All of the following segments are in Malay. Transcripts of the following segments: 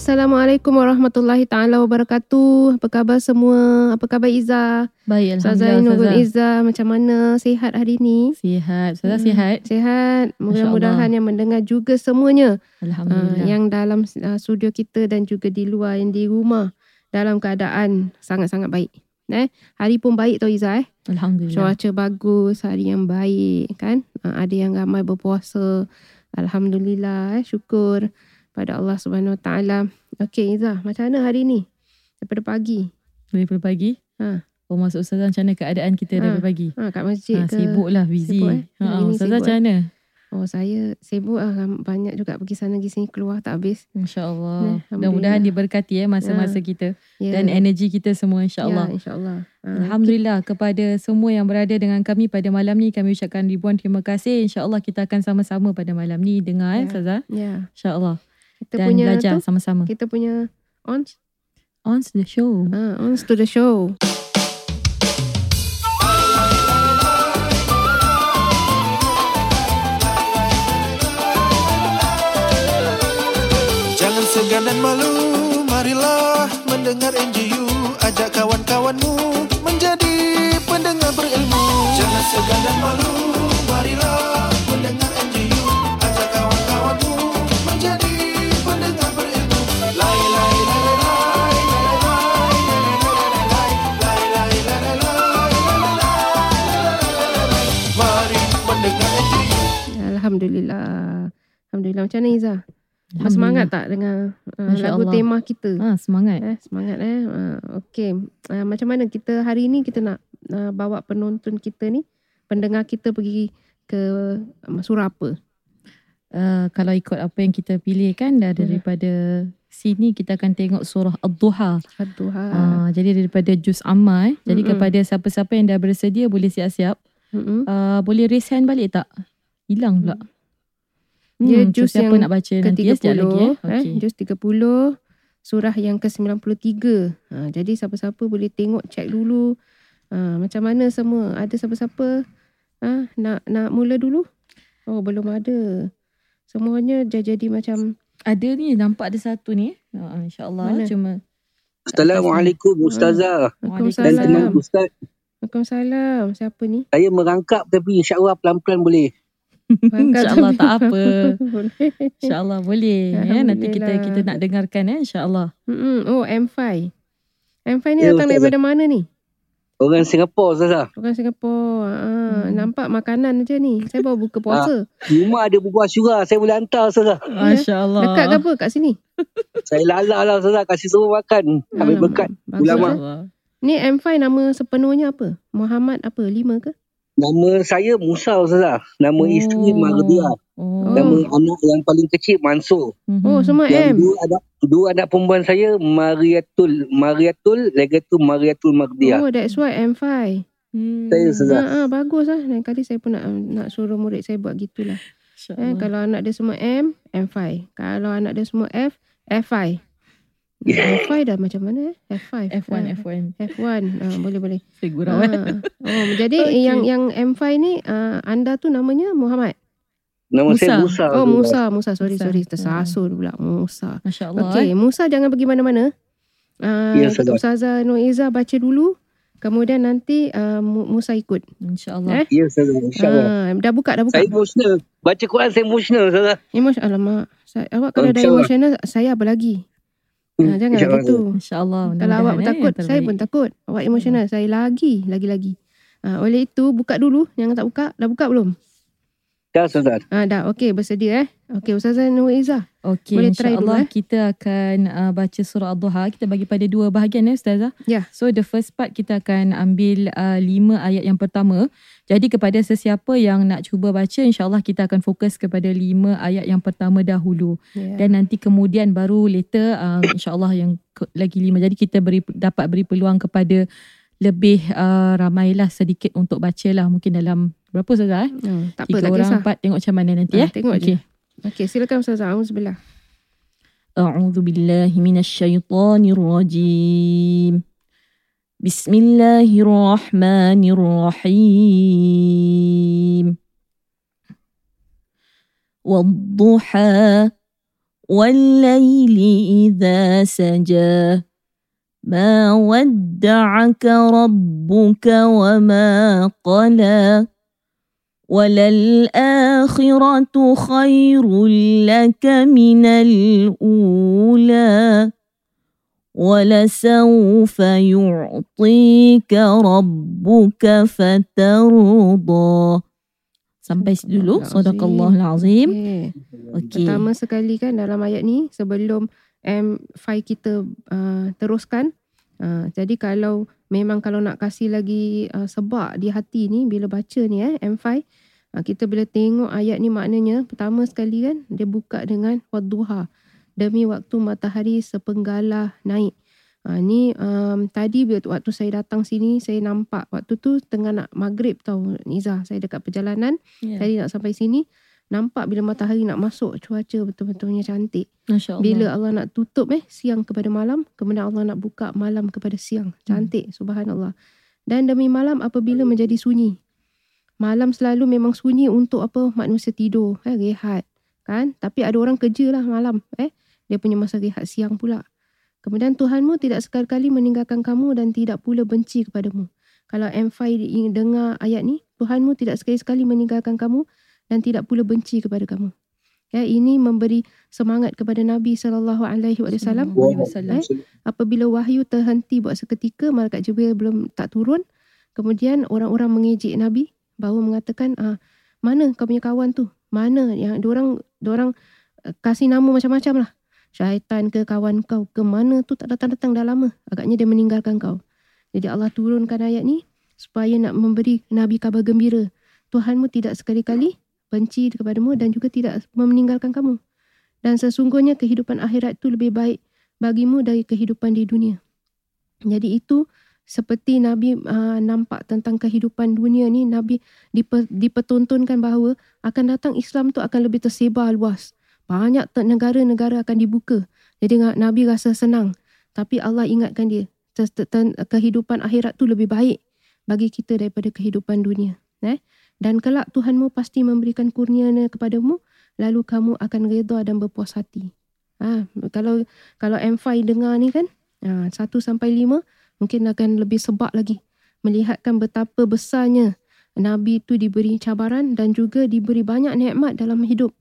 Assalamualaikum warahmatullahi taala wabarakatuh. Apa khabar semua? Apa khabar Iza? Baik, Alhamdulillah. Ainul Ustazah. Iza macam mana? Sihat hari ni? Sihat. Ustazah Hmm, sihat. Sihat. Mudah-mudahan yang mendengar juga semuanya. Uh, Alhamdulillah. yang dalam uh, studio kita dan juga di luar yang di rumah dalam keadaan sangat-sangat baik. Eh, hari pun baik tau Iza eh. Alhamdulillah. Cuaca bagus, hari yang baik kan. Uh, ada yang ramai berpuasa. Alhamdulillah eh, syukur pada Allah Subhanahu Wa Taala. Okey Iza, macam mana hari ni? Daripada pagi. Daripada pagi. Ha. Oh, maksud Ustazah macam mana keadaan kita Ha. daripada pagi? Ha, kat masjid Ha, ke? sibuk lah, busy. Sibuk, eh? Ha, Ustazah macam mana? Oh saya sibuk lah. Banyak juga pergi sana pergi sini keluar tak habis. Masya Allah. Alhamdulillah. Mudah-mudahan diberkati eh masa-masa kita. Ya. Dan energi kita semua insyaAllah. Ya, insyaAllah. Ha, Alhamdulillah kepada semua yang berada dengan kami pada malam ni kami ucapkan ribuan terima kasih. InsyaAllah kita akan sama-sama pada malam ni dengar eh Ya. Ustazah. Ya. InsyaAllah. Kita Dan punya belajar tu, sama-sama. kita punya on On the show. ha, on to the show. Jangan segan dan malu, marilah mendengar NGU Ajak kawan-kawanmu menjadi pendengar berilmu Jangan segan dan malu, marilah mendengar NGU Alhamdulillah. Macam mana Iza? Semangat tak dengan uh, Masya lagu Allah. tema kita? Ha, semangat. Eh, semangat eh. Uh, Okey. Uh, macam mana kita hari ni kita nak uh, bawa penonton kita ni, pendengar kita pergi ke um, surah apa? uh, kalau ikut apa yang kita pilih kan dah Hmm. daripada sini kita akan tengok surah Ad-Duha. Fatuha. Uh, jadi daripada juz amma eh. Jadi Mm-mm. kepada siapa-siapa yang dah bersedia boleh siap-siap. Mm-mm. Uh, boleh raise hand balik tak? Hilang pula. Dia Hmm, so juz siapa yang nak baca nanti ya, ke-30 sekejap lagi eh. eh, Okay. juz 30 surah yang ke-93. Ha, jadi siapa-siapa boleh tengok check dulu ha, macam mana semua. Ada siapa-siapa ha, nak nak mula dulu? Oh belum ada. Semuanya dah jadi macam Ada ni nampak ada satu ni. Uh, InsyaAllah Mana? cuma Assalamualaikum Ustazah Waalaikumsalam. Ustaz. Waalaikumsalam. Siapa ni? Saya merangkap tapi insyaAllah pelan-pelan boleh. InsyaAllah tak apa. InsyaAllah boleh. Ya. Nanti kita kita nak dengarkan eh insyaAllah. Mm-mm. Oh M5. M5 ni Ya, datang Ustazah. daripada mana ni? Orang Singapura Ustazah. Orang Singapura. Ah, Hmm. Nampak makanan macam ni. Saya baru buka puasa. Rumah ada bubuh syurah. Saya boleh hantar Ustazah. MasyaAllah. Dekat ke apa? Kat sini? Saya lala lah Ustazah. Kasih suruh makan. Ambil Alamak, berkat. bagus, ulama. eh. InsyaAllah. Ni M5 nama sepenuhnya apa? Muhammad apa? Lima ke? Nama saya Musa Ustazah. Nama Oh. isteri Mardia. Oh. Nama anak yang paling kecil Mansur. Mhm. Oh, semua Yang M. dua anak, dua anak perempuan saya Mariatul. Mariatul. Lagi tu Mariatul Mardia. Oh, that's why M5. Hmm. Saya Ustazah. Ha, ha, bagus lah. Lain kali saya pun nak nak suruh murid saya buat gitulah. Eh, kalau anak dia semua M, M5. Kalau anak dia semua F, F5. Yeah. F5 dah macam mana eh? F5. F1, Ah, F1. F1. Ah, boleh boleh. Saya gurau eh. Ah. Oh, jadi Okey. yang yang M5 ni ah, anda tu namanya Muhammad. Nama saya Musa. Musa. Oh. Musa, Musa. Sorry, Musa. sorry. Tersasul pula. Musa. Masya Allah. Okey, eh. Musa jangan pergi mana-mana. Uh, Ya, Ustazah. Ustazah Noiza baca dulu. Kemudian nanti uh, Mu- Musa ikut. InsyaAllah. Eh? Ya Ustazah. InsyaAllah. Uh, dah buka, dah buka. Saya emosional. Baca Quran saya emosional Ustazah. Emotion, alamak. Saya, awak kalau dah emosional, saya apa lagi? Uh, jangan InsyaAllah. gitu. InsyaAllah. Kalau awak mudah-mudahan, eh, takut, yang saya pun terbaik. takut. Awak emosional, saya lagi, lagi-lagi. Uh, oleh itu, buka dulu. Jangan tak buka. Dah buka belum? Dah Ustazah. Ah dah okey bersedia eh. Okey Ustazah Nur Izzah. Okey, Boleh try dulu, insyaAllah eh? kita akan uh, baca surah Al-Duha. Kita bagi pada dua bahagian ya Ustazah. Ya. So the first part kita akan ambil uh, lima ayat yang pertama. Jadi kepada sesiapa yang nak cuba baca, insyaAllah kita akan fokus kepada lima ayat yang pertama dahulu. Ya. Dan nanti kemudian baru later uh, insyaAllah yang lagi lima. Jadi kita beri, dapat beri peluang kepada lebih uh, ramailah sedikit untuk baca lah. Mungkin dalam berapa Ustazah eh? Hmm, tak apa Tiga tak orang, kisah. empat. Tengok macam mana nanti Ah, eh. tengok Okey. je. Okey silakan Ustazah. Auzubillah. أعوذ بالله من الشيطان الرجيم بسم الله الرحمن الرحيم والضحى والليل إذا سجى ما ودعك ربك وما قلى وللآخرة خير لك من الأولى ولسوف يعطيك ربك فترضى Sampai situ dulu. Sadaqallahul azim. Okey. Okey. Pertama sekali kan dalam ayat ni sebelum M5 kita uh, teruskan. Uh, jadi kalau memang kalau nak kasih lagi uh, sebab di hati ni bila baca ni eh M5 uh, kita bila tengok ayat ni maknanya pertama sekali kan dia buka dengan wadduha demi waktu matahari sepenggalah naik. Uh, ni um, tadi bila waktu saya datang sini saya nampak waktu tu tengah nak maghrib tau Niza saya dekat perjalanan Ya. Tadi nak sampai sini nampak bila matahari nak masuk cuaca betul-betulnya cantik. Masya Allah. Bila Allah nak tutup eh siang kepada malam, kemudian Allah nak buka malam kepada siang. Cantik subhanallah. Dan demi malam apabila menjadi sunyi. Malam selalu memang sunyi untuk apa manusia tidur, eh rehat, kan? Tapi ada orang kerja lah malam, eh. Dia punya masa rehat siang pula. Kemudian Tuhanmu tidak sekali-kali meninggalkan kamu dan tidak pula benci kepadamu. Kalau M5 ingin dengar ayat ni, Tuhanmu tidak sekali-sekali meninggalkan kamu dan tidak pula benci kepada kamu. Ya, ini memberi semangat kepada Nabi sallallahu alaihi wasallam. Wasallam. apabila wahyu terhenti buat seketika malaikat Jibril belum tak turun kemudian orang-orang mengejek Nabi baru mengatakan ah mana kau punya kawan tu? Mana yang diorang diorang eh, kasih nama macam-macam lah. Syaitan ke kawan kau ke mana tu tak datang-datang dah lama. Agaknya dia meninggalkan kau. Jadi Allah turunkan ayat ni supaya nak memberi Nabi kabar gembira. Tuhanmu tidak sekali-kali benci kepadamu dan juga tidak meninggalkan kamu dan sesungguhnya kehidupan akhirat itu lebih baik bagimu dari kehidupan di dunia. Jadi itu seperti Nabi uh, nampak tentang kehidupan dunia ni Nabi dipe, dipertontonkan bahawa akan datang Islam tu akan lebih tersebar luas. Banyak negara-negara akan dibuka. Jadi Nabi rasa senang. Tapi Allah ingatkan dia kehidupan akhirat tu lebih baik bagi kita daripada kehidupan dunia. Eh? Dan kelak Tuhanmu pasti memberikan kurnianya kepadamu lalu kamu akan redha dan berpuas hati. Ha, kalau kalau M5 dengar ni kan, ha, 1 sampai 5 mungkin akan lebih sebab lagi melihatkan betapa besarnya Nabi itu diberi cabaran dan juga diberi banyak nikmat dalam hidup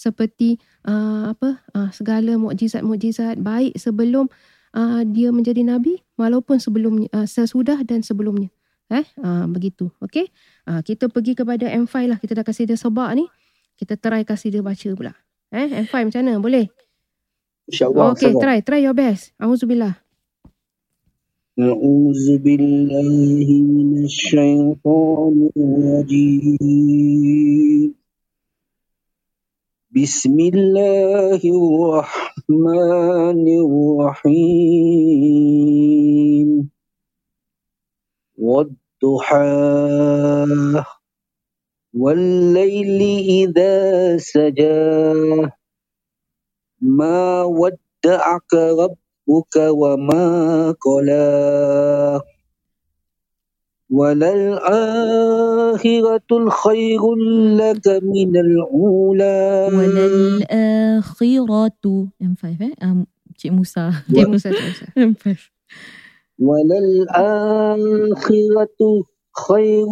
seperti uh, apa uh, segala mukjizat-mukjizat baik sebelum uh, dia menjadi nabi walaupun sebelum uh, sesudah dan sebelumnya eh uh, begitu okey uh, kita pergi kepada M5 lah kita dah kasih dia sebab ni kita try kasih dia baca pula eh M5 macam mana boleh InsyaAllah. Okay, try. Try your best. Auzubillah. أعوذ بالله من الشيطان الرجيم بسم الله الرحمن الرحيم والضحى والليل إذا سجى. ما ودعك ربك وما قلى. وللآخرة الخير لك من الأولى. وللآخرة M5 eh um, Cik Musa Okay, Musa, Cik Musa. M5 وللآخرة خير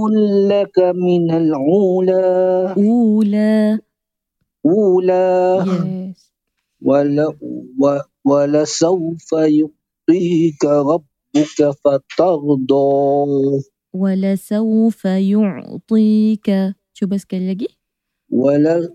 لك من الأولى. أولى. أولى. ول... ولسوف يعطيك ربك فترضى. ولسوف يعطيك. شو بس كان لقي؟ ولا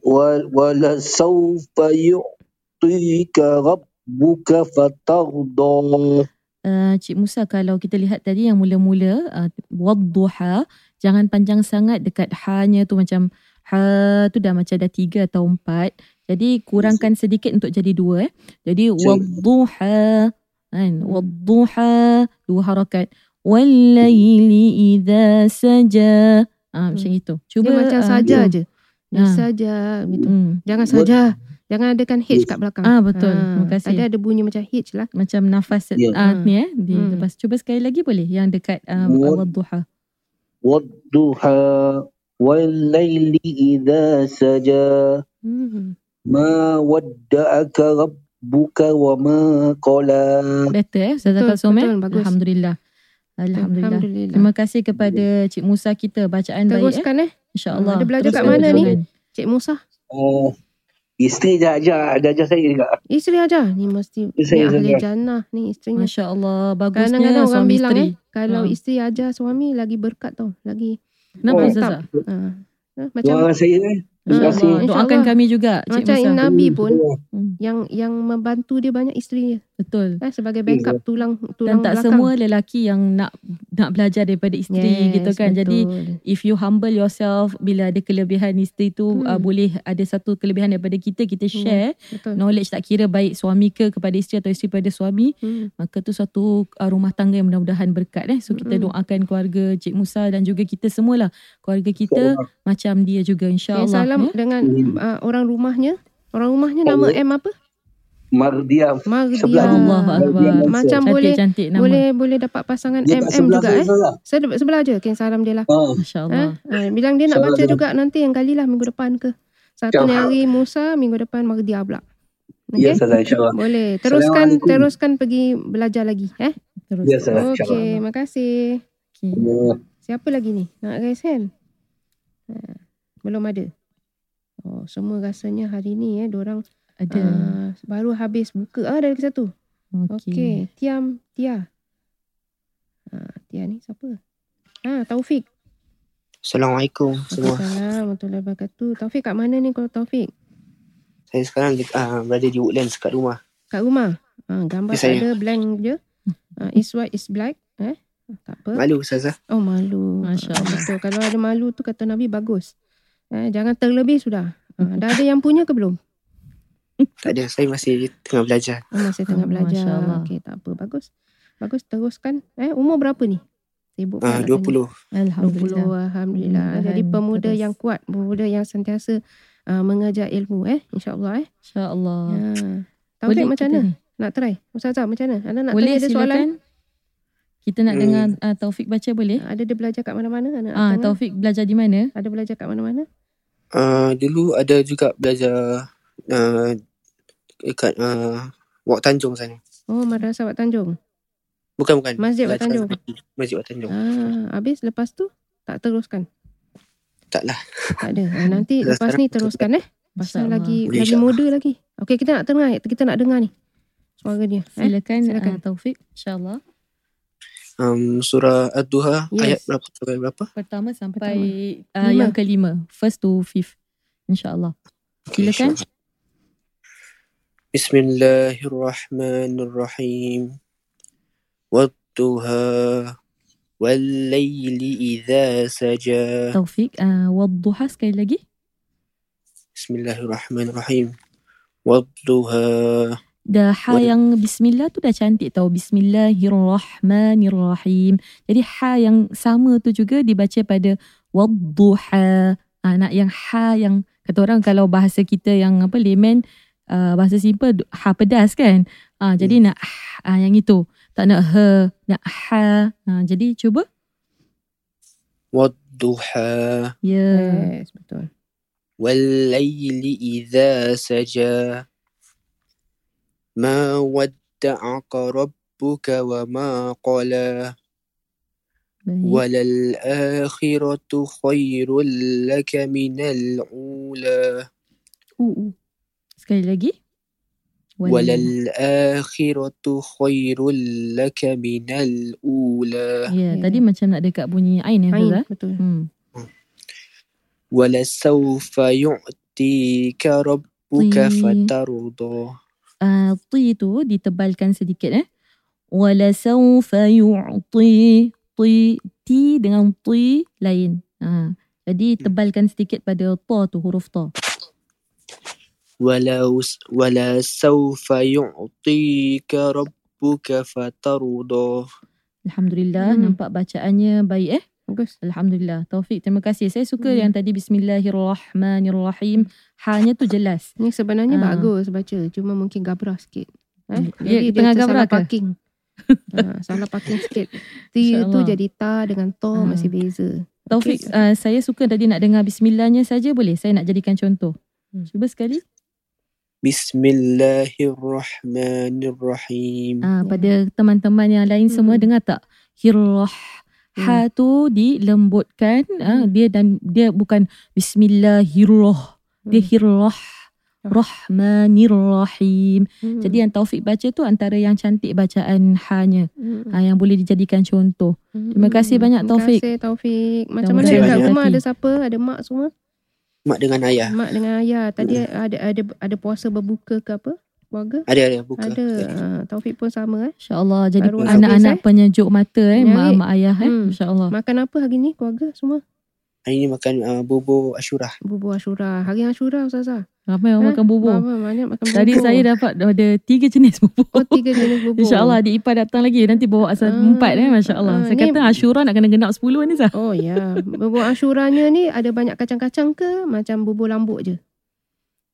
ولسوف يعطيك ربك فترضى. Uh, Cik Musa kalau kita lihat tadi yang mula-mula uh, wadduha jangan panjang sangat dekat ha-nya tu macam ha tu dah macam dah tiga atau empat. Jadi kurangkan sedikit untuk jadi dua eh. Jadi wadduha kan wadduha dua harakat wallaili idza saja. Ah macam itu. Cuba Cuba dia macam ah, saja you. je. Dia Ah. saja gitu. Hmm. Jangan What- saja. Jangan adakan H kat belakang. Ah betul. Ah, Terima kasih. Tadi ada bunyi macam H lah. macam nafas Ya. uh, ni eh di Hmm. lepas cuba sekali lagi boleh yang dekat uh, Wad- wadduha. Wadduha wal-laili idza saja. Hmm. Ma wadda'aka rabbuka wa ma qala. Eh Betul, eh. betul, bagus. Alhamdulillah. Alhamdulillah. Alhamdulillah. Terima kasih kepada Cik Musa kita bacaan baik eh. Teruskan eh. InsyaAllah. Ada belajar kat Teruskan mana ni? Cik Musa. Uh, isteri dah ajar, dah ajar saya juga. Isteri ajar. Ni mesti ni Saya ahli jannah ni isterinya. Masya Allah. Bagusnya Kadang-kadang orang suami bilang isteri. eh. Kalau Ha. isteri ajar suami lagi berkat tau. Lagi. Kenapa Oh, Ustazah? Ha. Ha, macam Doa saya eh. Terima Ah, kasih. Allah. Doakan kami juga Cik macam Musa. Nabi pun Hmm, yang yang membantu dia banyak isterinya. Betul. Eh, sebagai backup tulang Dan tulang tak belakang. semua lelaki yang nak nak belajar daripada isteri Yes, gitu kan. Jadi betul. if you humble yourself bila ada kelebihan isteri tu Hmm. uh, boleh ada satu kelebihan daripada kita kita Hmm. share betul. knowledge tak kira baik suami ke kepada isteri atau isteri pada suami Hmm. maka tu satu uh, rumah tangga yang mudah-mudahan berkat eh so kita Mm-mm. doakan keluarga Cik Musa dan juga kita semualah keluarga kita macam dia juga Okay, insyaallah salam ya. dengan Hmm. uh, orang rumahnya. Orang rumahnya nama. M apa? Mardiam. Mardia. Sebelah Allahu akbar Macam boleh cantik-cantik nama boleh boleh dapat pasangan Dia MM juga eh. salah. Sebelah, sebelah je Ken salam dia lah. Ah, masyaallah Ha? Ha, bilang dia nak Salam baca dia. juga nanti yang kali lah minggu depan ke. Satu Ya. ni hari Musa, minggu depan Mardia pula. Ya, Okay? salah insyaAllah. Boleh. Teruskan Assalamualaikum. teruskan pergi belajar lagi eh. terus Ya, salah Okey, insyaAllah. makasih. okay. Ya. Siapa lagi ni? Nak raise hand? Ha, belum ada. Oh, semua rasanya hari ni eh diorang ada uh, baru habis buka. Ah, ada lagi satu. okey Okey, Tiam Tia. Ha, Tia ni siapa? Ha, Taufik. Assalamualaikum semua. Assalamualaikum warahmatullahi wabarakatuh. Taufik kat mana ni kalau Taufik? Saya sekarang uh, berada di Woodlands kat rumah. Kat rumah. Ha, gambar Ya, saya. ada blank je. Ha, is white is black. Eh? Tak apa. Malu Ustazah. Oh malu. Masya Ah, Allah. Betul. Kalau ada malu tu kata Nabi bagus. Eh, jangan terlebih sudah. Ah, dah ada yang punya ke belum? Tak ada, saya masih tengah belajar. Oh, masih tengah Oh, belajar. Masya. Okey, tak apa. Bagus. Bagus teruskan. Eh, umur berapa ni? Sibuk Uh, pula nak tanya. 20. alhamdulillah 20 Alhamdulillah. Mudah-mudahan Jadi pemuda terus. yang kuat, pemuda yang sentiasa uh, mengejar ilmu eh. InsyaAllah eh. insyaallah Ya. Taufik Boleh macam mana? ni? Nak try? Ustazah macam mana? Anda nak boleh tanya dia soalan? silakan kita nak Hmm. dengar uh, Taufik baca boleh Ada dia belajar kat mana-mana? Anak ah? Taufik belajar di mana Ada belajar kat mana-mana? Uh, dulu ada juga belajar uh, dekat uh, Wak Tanjung sana. Oh, Madrasah Wat Tanjung. Bukan, bukan. Masjid Belajar Tanjung. Masjid Wat Tanjung. Ah, habis lepas tu tak teruskan. Tak lah. Tak ada. Ah, nanti Dah lepas ni teruskan eh. Pasal InsyaAllah. lagi Boleh, lagi muda lagi. Okey, kita nak dengar kita nak dengar ni. Suara dia. Eh? silakan, silakan. Uh, Taufik insyaallah Um, surah Ad-Duha Yes. ayat berapa sampai berapa? pertama sampai Pertama. uh, Lima. yang kelima first to fifth insyaallah Okay, Silakan. insyaAllah. Bismillahirrahmanirrahim. Wadduha Wallayli idha saja. Taufik uh, wadduha sekali lagi Bismillahirrahmanirrahim. Wadduha dah ha yang bismillah tu dah cantik tau bismillahirrahmanirrahim jadi ha yang sama tu juga dibaca pada wadduha ha, nak yang ha yang kata orang kalau bahasa kita yang apa layman uh, bahasa simple ha pedas kan ha, jadi nak ha, yang itu tak nak ha nak ha, ha jadi cuba Wadduha ya Yes, betul. والليل إذا سجى ما ودعك ربك وما قلى baik وللآخرة خير لك من الأولى Uh, uh. Sekali lagi. Walal akhiratu khairul laka minal ula. Ya, tadi macam nak dekat bunyi ain ya, Ain, betul. Hmm. Walasawfa yu'tika rabbuka fatarudu. Ah, ti tu ditebalkan sedikit eh. Walasawfa yu'ti. Ti, ti dengan ti lain. Ha. Jadi hmm. tebalkan sedikit pada ta tu, huruf ta. ولو ولسوف يعطيك ربك فترضى Alhamdulillah, Hmm. nampak bacaannya baik eh. Bagus. Alhamdulillah. Taufik, terima kasih. Saya suka Hmm. yang tadi Bismillahirrahmanirrahim. Hanya tu jelas. Ni sebenarnya Ah. bagus baca. Cuma mungkin gabrah sikit. Eh? Dia Jadi dia tengah tersalah gabrah ke? parking. ha, salah parking sikit. T tu InsyaAllah. jadi ta dengan to Ah. masih beza. Taufik, Okey. uh, saya suka tadi nak dengar Bismillahnya saja boleh? Saya nak jadikan contoh. Cuba sekali. Bismillahirrahmanirrahim. Ah, pada teman-teman yang lain hmm. semua dengar tak? Hirrah. Ha hmm. tu dilembutkan ah, hmm. ah, dia dan dia bukan bismillahirrah. Hmm. Dia hirrah. Rahmanirrahim. Hmm. Jadi yang Taufik baca tu antara yang cantik bacaan hanya hmm. ah, yang boleh dijadikan contoh. Hmm. Terima kasih hmm. banyak Taufik. Terima kasih Taufik. Macam mana dekat rumah ada siapa? Ada mak semua? Mak dengan ayah Mak dengan ayah. Tadi ada ada ada puasa berbuka ke apa? Keluarga? ada ada buka Ada. Ha, Taufik pun sama eh. InsyaAllah jadi Baru anak-anak habis, eh? penyejuk mata eh. Nyari. Mak, mak ayah eh. Hmm. InsyaAllah. Makan apa hari ni keluarga semua? Hari ni makan uh, bubur asyurah Bubur Ashura. Hari Ashura Ustazah. Ramai orang Eh, makan bubur. Mama banyak makan bubur. Tadi saya dapat ada tiga jenis bubur. Oh tiga jenis bubur. InsyaAllah adik ipar datang lagi. Nanti bawa asal Ah, empat eh. Masya Allah. ah, Saya ni- kata Ashura nak kena genap sepuluh ni Zah. Oh ya. Bubur Ashuranya ni ada banyak kacang-kacang ke macam bubur lambuk je?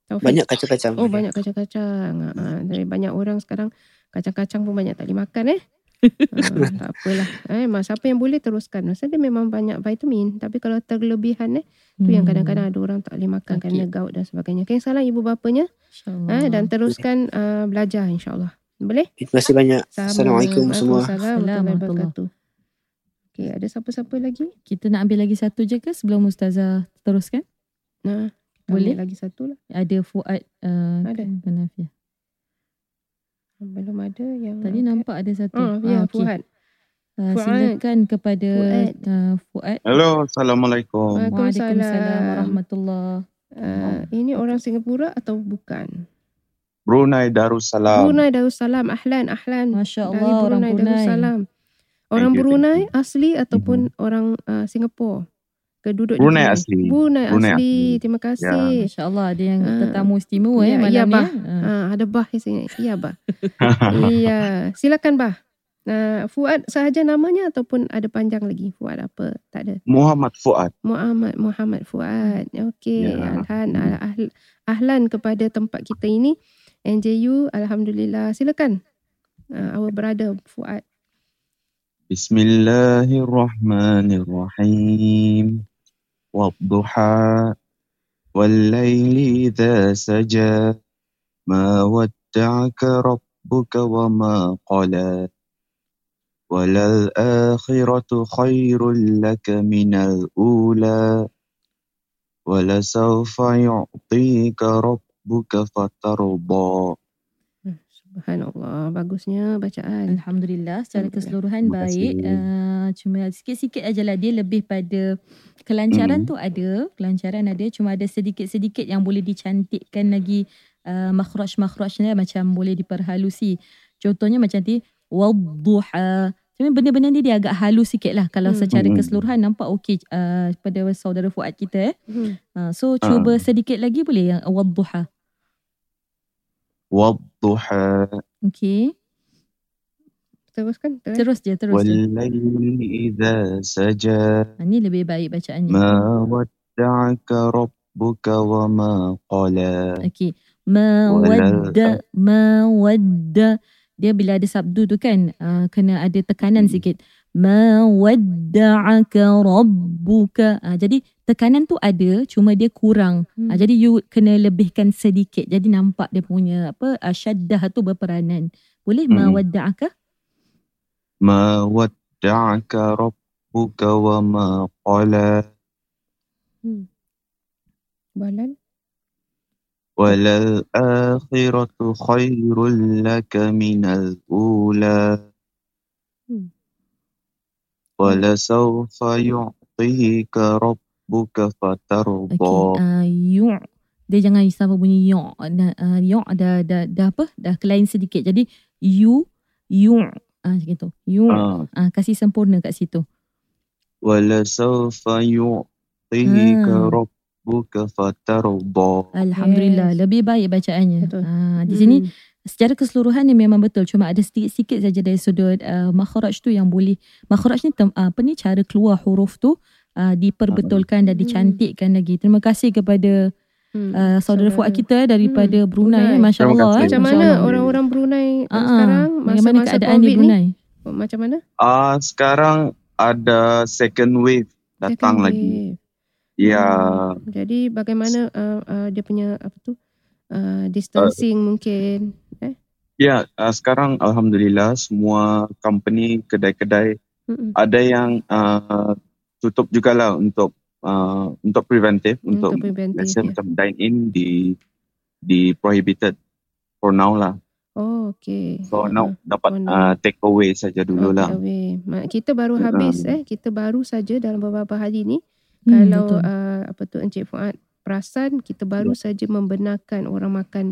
Taufik? banyak kacang-kacang Oh banyak kacang-kacang. Ha, ha. Dari banyak orang sekarang kacang-kacang pun banyak tak boleh makan eh. Ha, tak apalah. Eh, mas, siapa yang boleh teruskan. Masa dia memang banyak vitamin. Tapi kalau terlebihan eh, tu yang Hmm. kadang-kadang ada orang tak boleh makan Sakit. kerana gout dan sebagainya. Okay, salam ibu bapanya. Eh, dan teruskan uh, belajar insyaAllah. Boleh? terima kasih banyak Sama. Assalamualaikum semua Assalamualaikum. Okay, ada siapa-siapa lagi? Kita nak ambil lagi satu je ke sebelum Ustazah teruskan? Nah, Boleh? ambil lagi satu lah. Ada Fuad uh, Ada. Kanafiah. Belum ada yang Tadi nampak ada satu. Oh, ya, okey. Fuad. Uh, Fuad. silakan kepada Fuad. uh, Fuad. Hello, Assalamualaikum. Waalaikumsalam. Waalaikumsalam warahmatullahi Uh, ini orang Singapura atau bukan? Brunei Darussalam. Brunei Darussalam. Ahlan, ahlan. Masya Dari Allah orang Brunei Brunei. Darussalam. Orang Thank you, Brunei asli ataupun orang uh, Singapura? Keduduk Brunei di asli. Brunei, Brunei asli. asli. Terima kasih. Masya Allah ada yang Ah. tetamu istimewa eh Ya, malam ya, ni. bah. Ah. Ha, ada bah di sini. Iya, bah. iya. Silakan, bah. Nah, Fuad sahaja namanya ataupun ada panjang lagi? Fuad apa? Tak ada. Muhammad Fuad. Muhammad Muhammad Fuad. Okey, Ya. ahlan ahl, ahlan kepada tempat kita ini. NJU alhamdulillah. Silakan. Uh, our brother Fuad. Bismillahirrahmanirrahim. والضحى والليل إذا سجى. ما ودعك ربك وما قلى. وللآخرة خير لك من الأولى. ولسوف يعطيك ربك فترضى. Subhanallah, bagusnya bacaan. Alhamdulillah secara keseluruhan Terima baik. Uh, cuma sikit-sikit ajalah dia lebih pada kelancaran Hmm. tu ada, kelancaran ada cuma ada sedikit-sedikit yang boleh dicantikkan lagi uh, makhraj-makhrajnya macam boleh diperhalusi. Contohnya macam ni wadduha. Cuma benda-benda ni dia agak halus sikit lah. Kalau Hmm. secara Hmm. keseluruhan nampak okey uh, pada saudara Fuad kita eh. Hmm. Uh, so cuba sedikit lagi boleh yang wadduha. والضحى Okey. Teruskan. Terus. Terus je, terus je. والليل إذا سجى Ha, ni lebih baik bacaannya. ما ودعك ربك وما قلى Okey. Mawadda mawadda dia bila ada sabdu tu kan uh, kena ada tekanan Hmm. sikit. Mawadda'aka rabbuka. Uh, jadi tekanan tu ada cuma dia kurang. Hmm. Uh, jadi you kena lebihkan sedikit. Jadi nampak dia punya apa uh, syaddah tu berperanan. Boleh Hmm. mawadda'aka? ما ودعك ربك وما قلى Hmm. Balan. وللآخرة خير لك من الأولى Hmm. ولسوف يعطيك ربك rabbuka fatarda. Okey, uh, yu' dia jangan sama bunyi yu' dah uh, yu' dah, dah dah apa dah kelain sedikit. Jadi yu yu' ah macam tu. Yu' Ah, ah kasih sempurna kat situ. walasawfa yu'tika Ah. rabbuka fatarda. Alhamdulillah Yes. lebih baik bacaannya. Betul. Ah di sini Hmm. secara keseluruhan ni memang betul cuma ada sedikit-sedikit saja dari sudut uh, makhraj tu yang boleh makhraj ni tem, apa ni cara keluar huruf tu uh, diperbetulkan dan Hmm. dicantikkan lagi. Terima kasih kepada Hmm. uh, saudara Fuad kita daripada Hmm, Brunei, Brunei. Masya Allah. Macam Masya mana Allah. orang-orang Brunei ah. sekarang Bagaimana keadaan di COVID Brunei? ni? Macam mana? Ah, sekarang ada second wave datang Second lagi. wave. Ya, Hmm. Jadi bagaimana uh, uh, dia punya apa tu? Uh, distancing mungkin. Ya. ah, sekarang alhamdulillah semua company kedai-kedai Mm-mm. ada yang uh, tutup jugalah untuk uh, untuk preventif untuk, Untuk let's say ya. macam dine in di di prohibited for now lah. Oh, okay. So now dapat for now. uh, take away saja dulu lah. Okay, away. Kita baru Ah. habis eh. Kita baru saja dalam beberapa hari ni Hmm, kalau betul. uh, apa tu Encik Fuad perasan kita baru Ya. saja membenarkan orang makan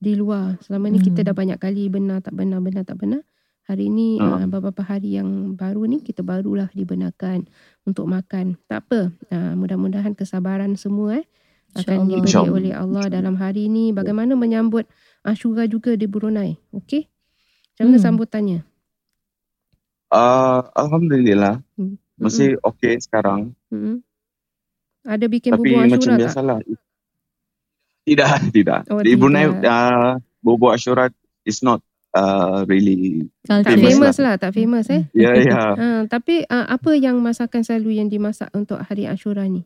di luar. Selama ni Hmm. kita dah banyak kali benar tak benar benar tak benar. Hari ni Ah. uh, beberapa hari yang baru ni kita barulah dibenarkan untuk makan. Tak apa. Uh, mudah-mudahan kesabaran semua eh akan diberi oleh Allah dalam hari ni. Bagaimana menyambut Ashura juga di Brunei. Okey? Macam mana Hmm. sambutannya? Uh, alhamdulillah Hmm. masih okay sekarang. Mm-mm. Ada bikin Tapi bubur macam Ashura tak? biasalah. Tidak, tidak. Oh, di Brunei uh, bubur Ashura is not uh, really Tak Culture. famous famous lah, tak famous eh. ya ya. Ha, tapi uh, apa yang masakan selalu yang dimasak untuk hari Ashura ni?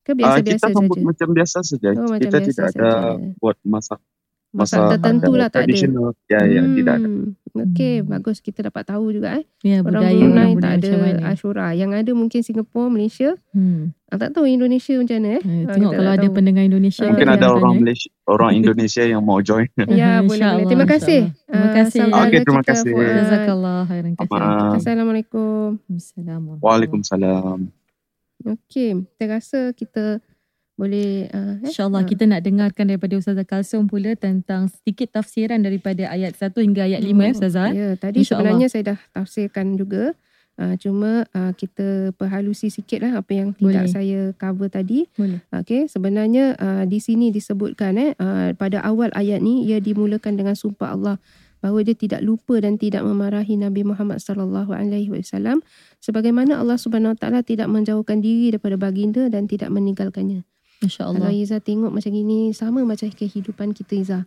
Ke Uh, biasa-biasa kita sambut saja? macam biasa saja. Oh, macam kita biasa tidak ada saja. buat masak Masak masak tertentu ada lah tak ada. Ya ya tidak ada. Hmm, Okey, Hmm. bagus kita dapat tahu juga eh. Ya, Orang budaya Brunei orang tak ada mana. Ashura. Yang ada mungkin Singapura, Malaysia. Hmm. Ah, tak tahu Indonesia macam mana eh. Eh, Ah, tengok kalau ada tahu. pendengar Indonesia. Ah, Mungkin ada orang tanya. Malaysia, orang Indonesia yang mau join. Ya, boleh boleh. Terima kasih. Terima kasih. saudara Okey, terima kasih. Jazakallah khairan katsiran. Assalamualaikum. Assalamualaikum. Waalaikumsalam. Okey, kita rasa kita boleh uh, eh, InsyaAllah ah, kita nak dengarkan daripada Ustazah Kalsum pula tentang sedikit tafsiran daripada ayat 1 hingga ayat 5 ya Ustazah. eh? Ya, tadi InsyaAllah. sebenarnya saya dah tafsirkan juga. Uh, cuma uh, kita perhalusi sikit lah apa yang tidak Boleh. saya cover tadi. Boleh. Okey, sebenarnya uh, di sini disebutkan eh uh, pada awal ayat ni ia dimulakan dengan sumpah Allah bahawa dia tidak lupa dan tidak memarahi Nabi Muhammad sallallahu alaihi wasallam sebagaimana Allah Subhanahu Wa taala tidak menjauhkan diri daripada baginda dan tidak meninggalkannya. Kalau. Iza tengok macam ini sama macam kehidupan kita Iza.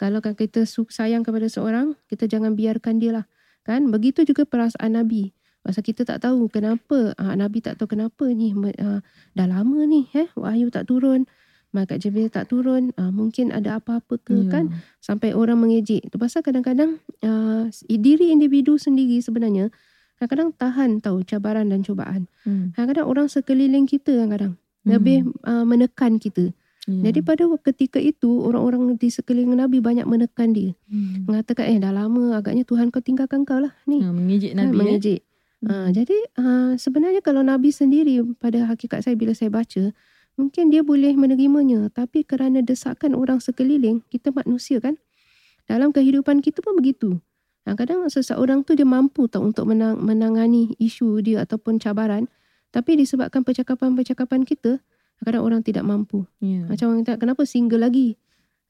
Kalau kan kita sayang kepada seorang, kita jangan biarkan dia lah. Kan? Begitu juga perasaan Nabi. Pasal kita tak tahu kenapa, ah, Nabi tak tahu kenapa ni, ah, dah lama ni eh, wahyu tak turun, malaikat Jibril tak turun, ah, mungkin ada apa-apa ke Ya. kan? Sampai orang mengejek. Itu pasal kadang-kadang ah, diri individu sendiri sebenarnya kadang-kadang tahan tahu cabaran dan cubaan. Hmm. Kadang-kadang orang sekeliling kita kadang-kadang lebih uh, menekan kita. Ya. Jadi pada ketika itu orang-orang di sekeliling Nabi banyak menekan dia. Hmm. Mengatakan eh dah lama agaknya Tuhan kau tinggalkan kau lah ni. Ha, mengejek Ha, Nabi eh. mengejek. Ha, jadi uh, sebenarnya kalau Nabi sendiri pada hakikat saya bila saya baca mungkin dia boleh menerimanya tapi kerana desakan orang sekeliling kita manusia kan dalam kehidupan kita pun begitu. Kadang-kadang seseorang tu dia mampu tak untuk menang, menangani isu dia ataupun cabaran tapi disebabkan percakapan-percakapan kita kadang orang tidak mampu. Ya. Macam orang kata, kenapa single lagi?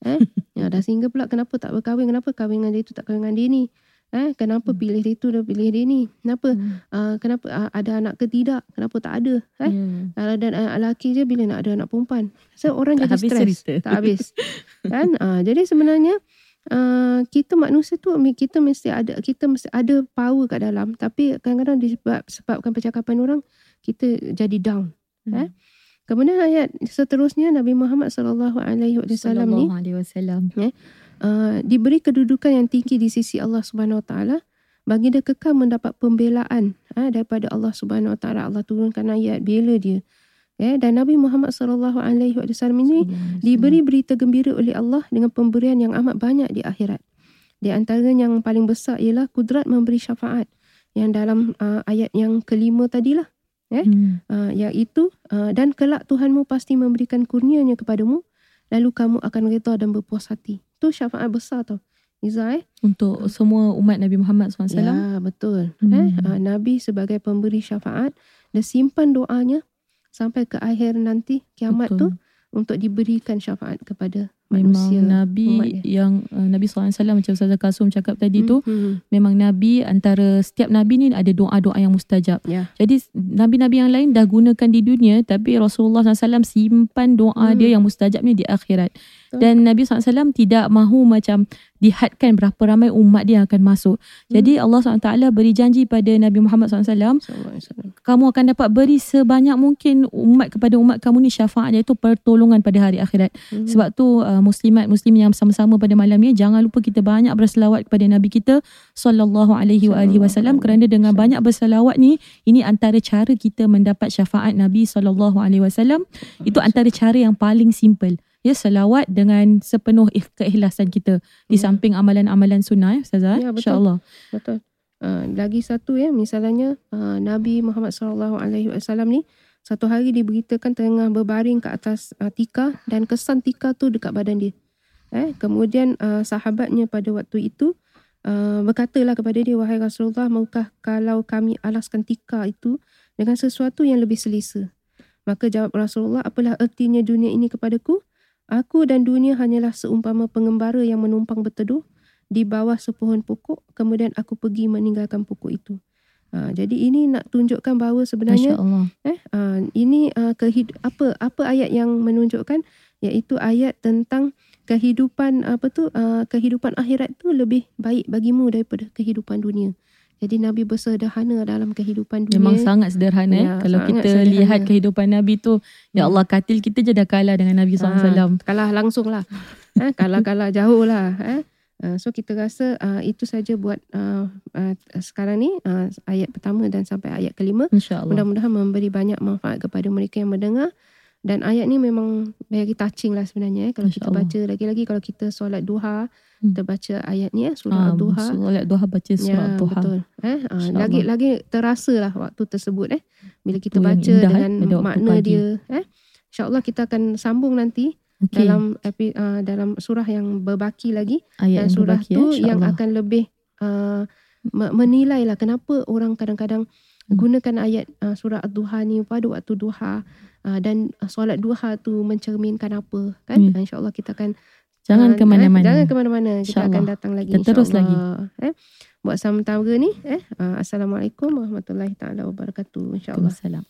Eh? ya, dah single pula, kenapa tak berkahwin? Kenapa kahwin dengan dia tu tak kahwin dengan dia ni? Eh? Kenapa Hmm. pilih dia tu dah pilih dia ni? Kenapa? Hmm. Uh, kenapa uh, ada anak ke tidak? Kenapa tak ada? Eh? Ya. Kalau ada anak lelaki je bila nak ada anak perempuan. So orang Tak jadi stres. cerita. Tak habis. kan? Uh, jadi sebenarnya uh, kita manusia tu kita mesti ada kita mesti ada power kat dalam tapi kadang-kadang disebab sebabkan percakapan orang kita jadi down. Hmm. Eh? Kemudian ayat seterusnya Nabi Muhammad sallallahu alaihi wasallam ni wasallam. uh, diberi kedudukan yang tinggi di sisi Allah Subhanahu Wa Taala bagi dia kekal mendapat pembelaan uh, daripada Allah Subhanahu Wa Taala Allah turunkan ayat bela dia ya dan Nabi Muhammad sallallahu alaihi wasallam ini diberi berita gembira oleh Allah dengan pemberian yang amat banyak di akhirat di antara yang paling besar ialah kudrat memberi syafaat yang dalam uh, ayat yang kelima tadilah eh Hmm. uh, iaitu uh, dan kelak Tuhanmu pasti memberikan kurnianya kepadamu lalu kamu akan reda dan berpuas hati. Tu syafaat besar tau. Iza eh. Untuk semua umat Nabi Muhammad SAW. Ya, betul. Hmm. Eh uh, Nabi sebagai pemberi syafaat dia simpan doanya sampai ke akhir nanti kiamat Betul. tu untuk diberikan syafaat kepada Memang manusia. Nabi umat dia. yang uh, Nabi SAW macam Ustazah Kasum cakap tadi tu Hmm. memang Nabi antara setiap Nabi ni ada doa-doa yang mustajab. Ya. Jadi Nabi-Nabi yang lain dah gunakan di dunia tapi Rasulullah SAW simpan doa Hmm. dia yang mustajab ni di akhirat. Betul. Dan Nabi SAW tidak mahu macam dihadkan berapa ramai umat dia akan masuk. Hmm. Jadi Allah SWT beri janji pada Nabi Muhammad SAW kamu akan dapat beri sebanyak mungkin umat kepada umat kamu ni syafaat iaitu pertolongan pada hari akhirat. Hmm. Sebab tu uh, muslimat muslim yang sama-sama pada malam ni jangan lupa kita banyak berselawat kepada nabi kita sallallahu alaihi wa alihi wasallam kerana dengan banyak berselawat ni ini antara cara kita mendapat syafaat nabi sallallahu alaihi wasallam itu antara cara yang paling simple ya selawat dengan sepenuh ikh- keikhlasan kita di Ya. Samping amalan-amalan sunnah ya ustazah Ya, betul. insyaallah Betul. Uh, lagi satu ya misalnya uh, Nabi Muhammad sallallahu alaihi wasallam ni satu hari diberitakan tengah berbaring ke atas uh, tikar dan kesan tikar tu dekat badan dia. Eh kemudian uh, sahabatnya pada waktu itu uh, berkatalah kepada dia wahai Rasulullah maukah kalau kami alaskan tikar itu dengan sesuatu yang lebih selesa. Maka jawab Rasulullah apalah ertinya dunia ini kepadaku? Aku dan dunia hanyalah seumpama pengembara yang menumpang berteduh di bawah sepohon pokok kemudian aku pergi meninggalkan pokok itu. Ha, jadi ini nak tunjukkan bahawa sebenarnya eh uh, ini uh, kehid apa apa ayat yang menunjukkan iaitu ayat tentang kehidupan apa tu uh, kehidupan akhirat tu lebih baik bagimu daripada kehidupan dunia. Jadi Nabi bersederhana dalam kehidupan dunia. Memang sangat sederhana Ya, Kalau sangat kita sederhana. lihat kehidupan Nabi tu Ya Allah katil kita je dah kalah dengan Nabi SAW Ha, kalah langsung lah. eh, kalah-kalah jauh lah. Eh. Uh, so kita rasa uh, itu saja buat uh, uh, sekarang ni uh, ayat pertama dan sampai ayat kelima. InsyaAllah Mudah-mudahan memberi banyak manfaat kepada mereka yang mendengar. Dan ayat ni memang very touching lah sebenarnya. Eh. Kalau kita InsyaAllah. baca lagi-lagi kalau kita solat duha, Hmm. kita baca ayat ni eh, surah Ah, duha. Solat duha baca surat Ya, duha betul. Eh, InsyaAllah. lagi lagi terasa lah waktu tersebut eh. Bila kita yang baca indah, eh, dengan waktu makna pagi. dia eh. InsyaAllah kita akan sambung nanti okay. dalam epi, uh, dalam surah yang berbaki lagi ayat dan yang surah berbaki, tu ya, yang akan lebih uh, me- menilai lah kenapa orang kadang-kadang Hmm. gunakan ayat uh, surah ad-duha ni pada waktu duha uh, dan uh, solat duha tu mencerminkan apa kan Hmm. uh, insyaallah kita akan Jangan uh, ke mana-mana. eh, jangan ke mana-mana kita akan datang lagi Kita terus insyaallah. eh buat sementara ni eh uh, assalamualaikum warahmatullahi taala wabarakatuh insyaallah Waalaikumsalam.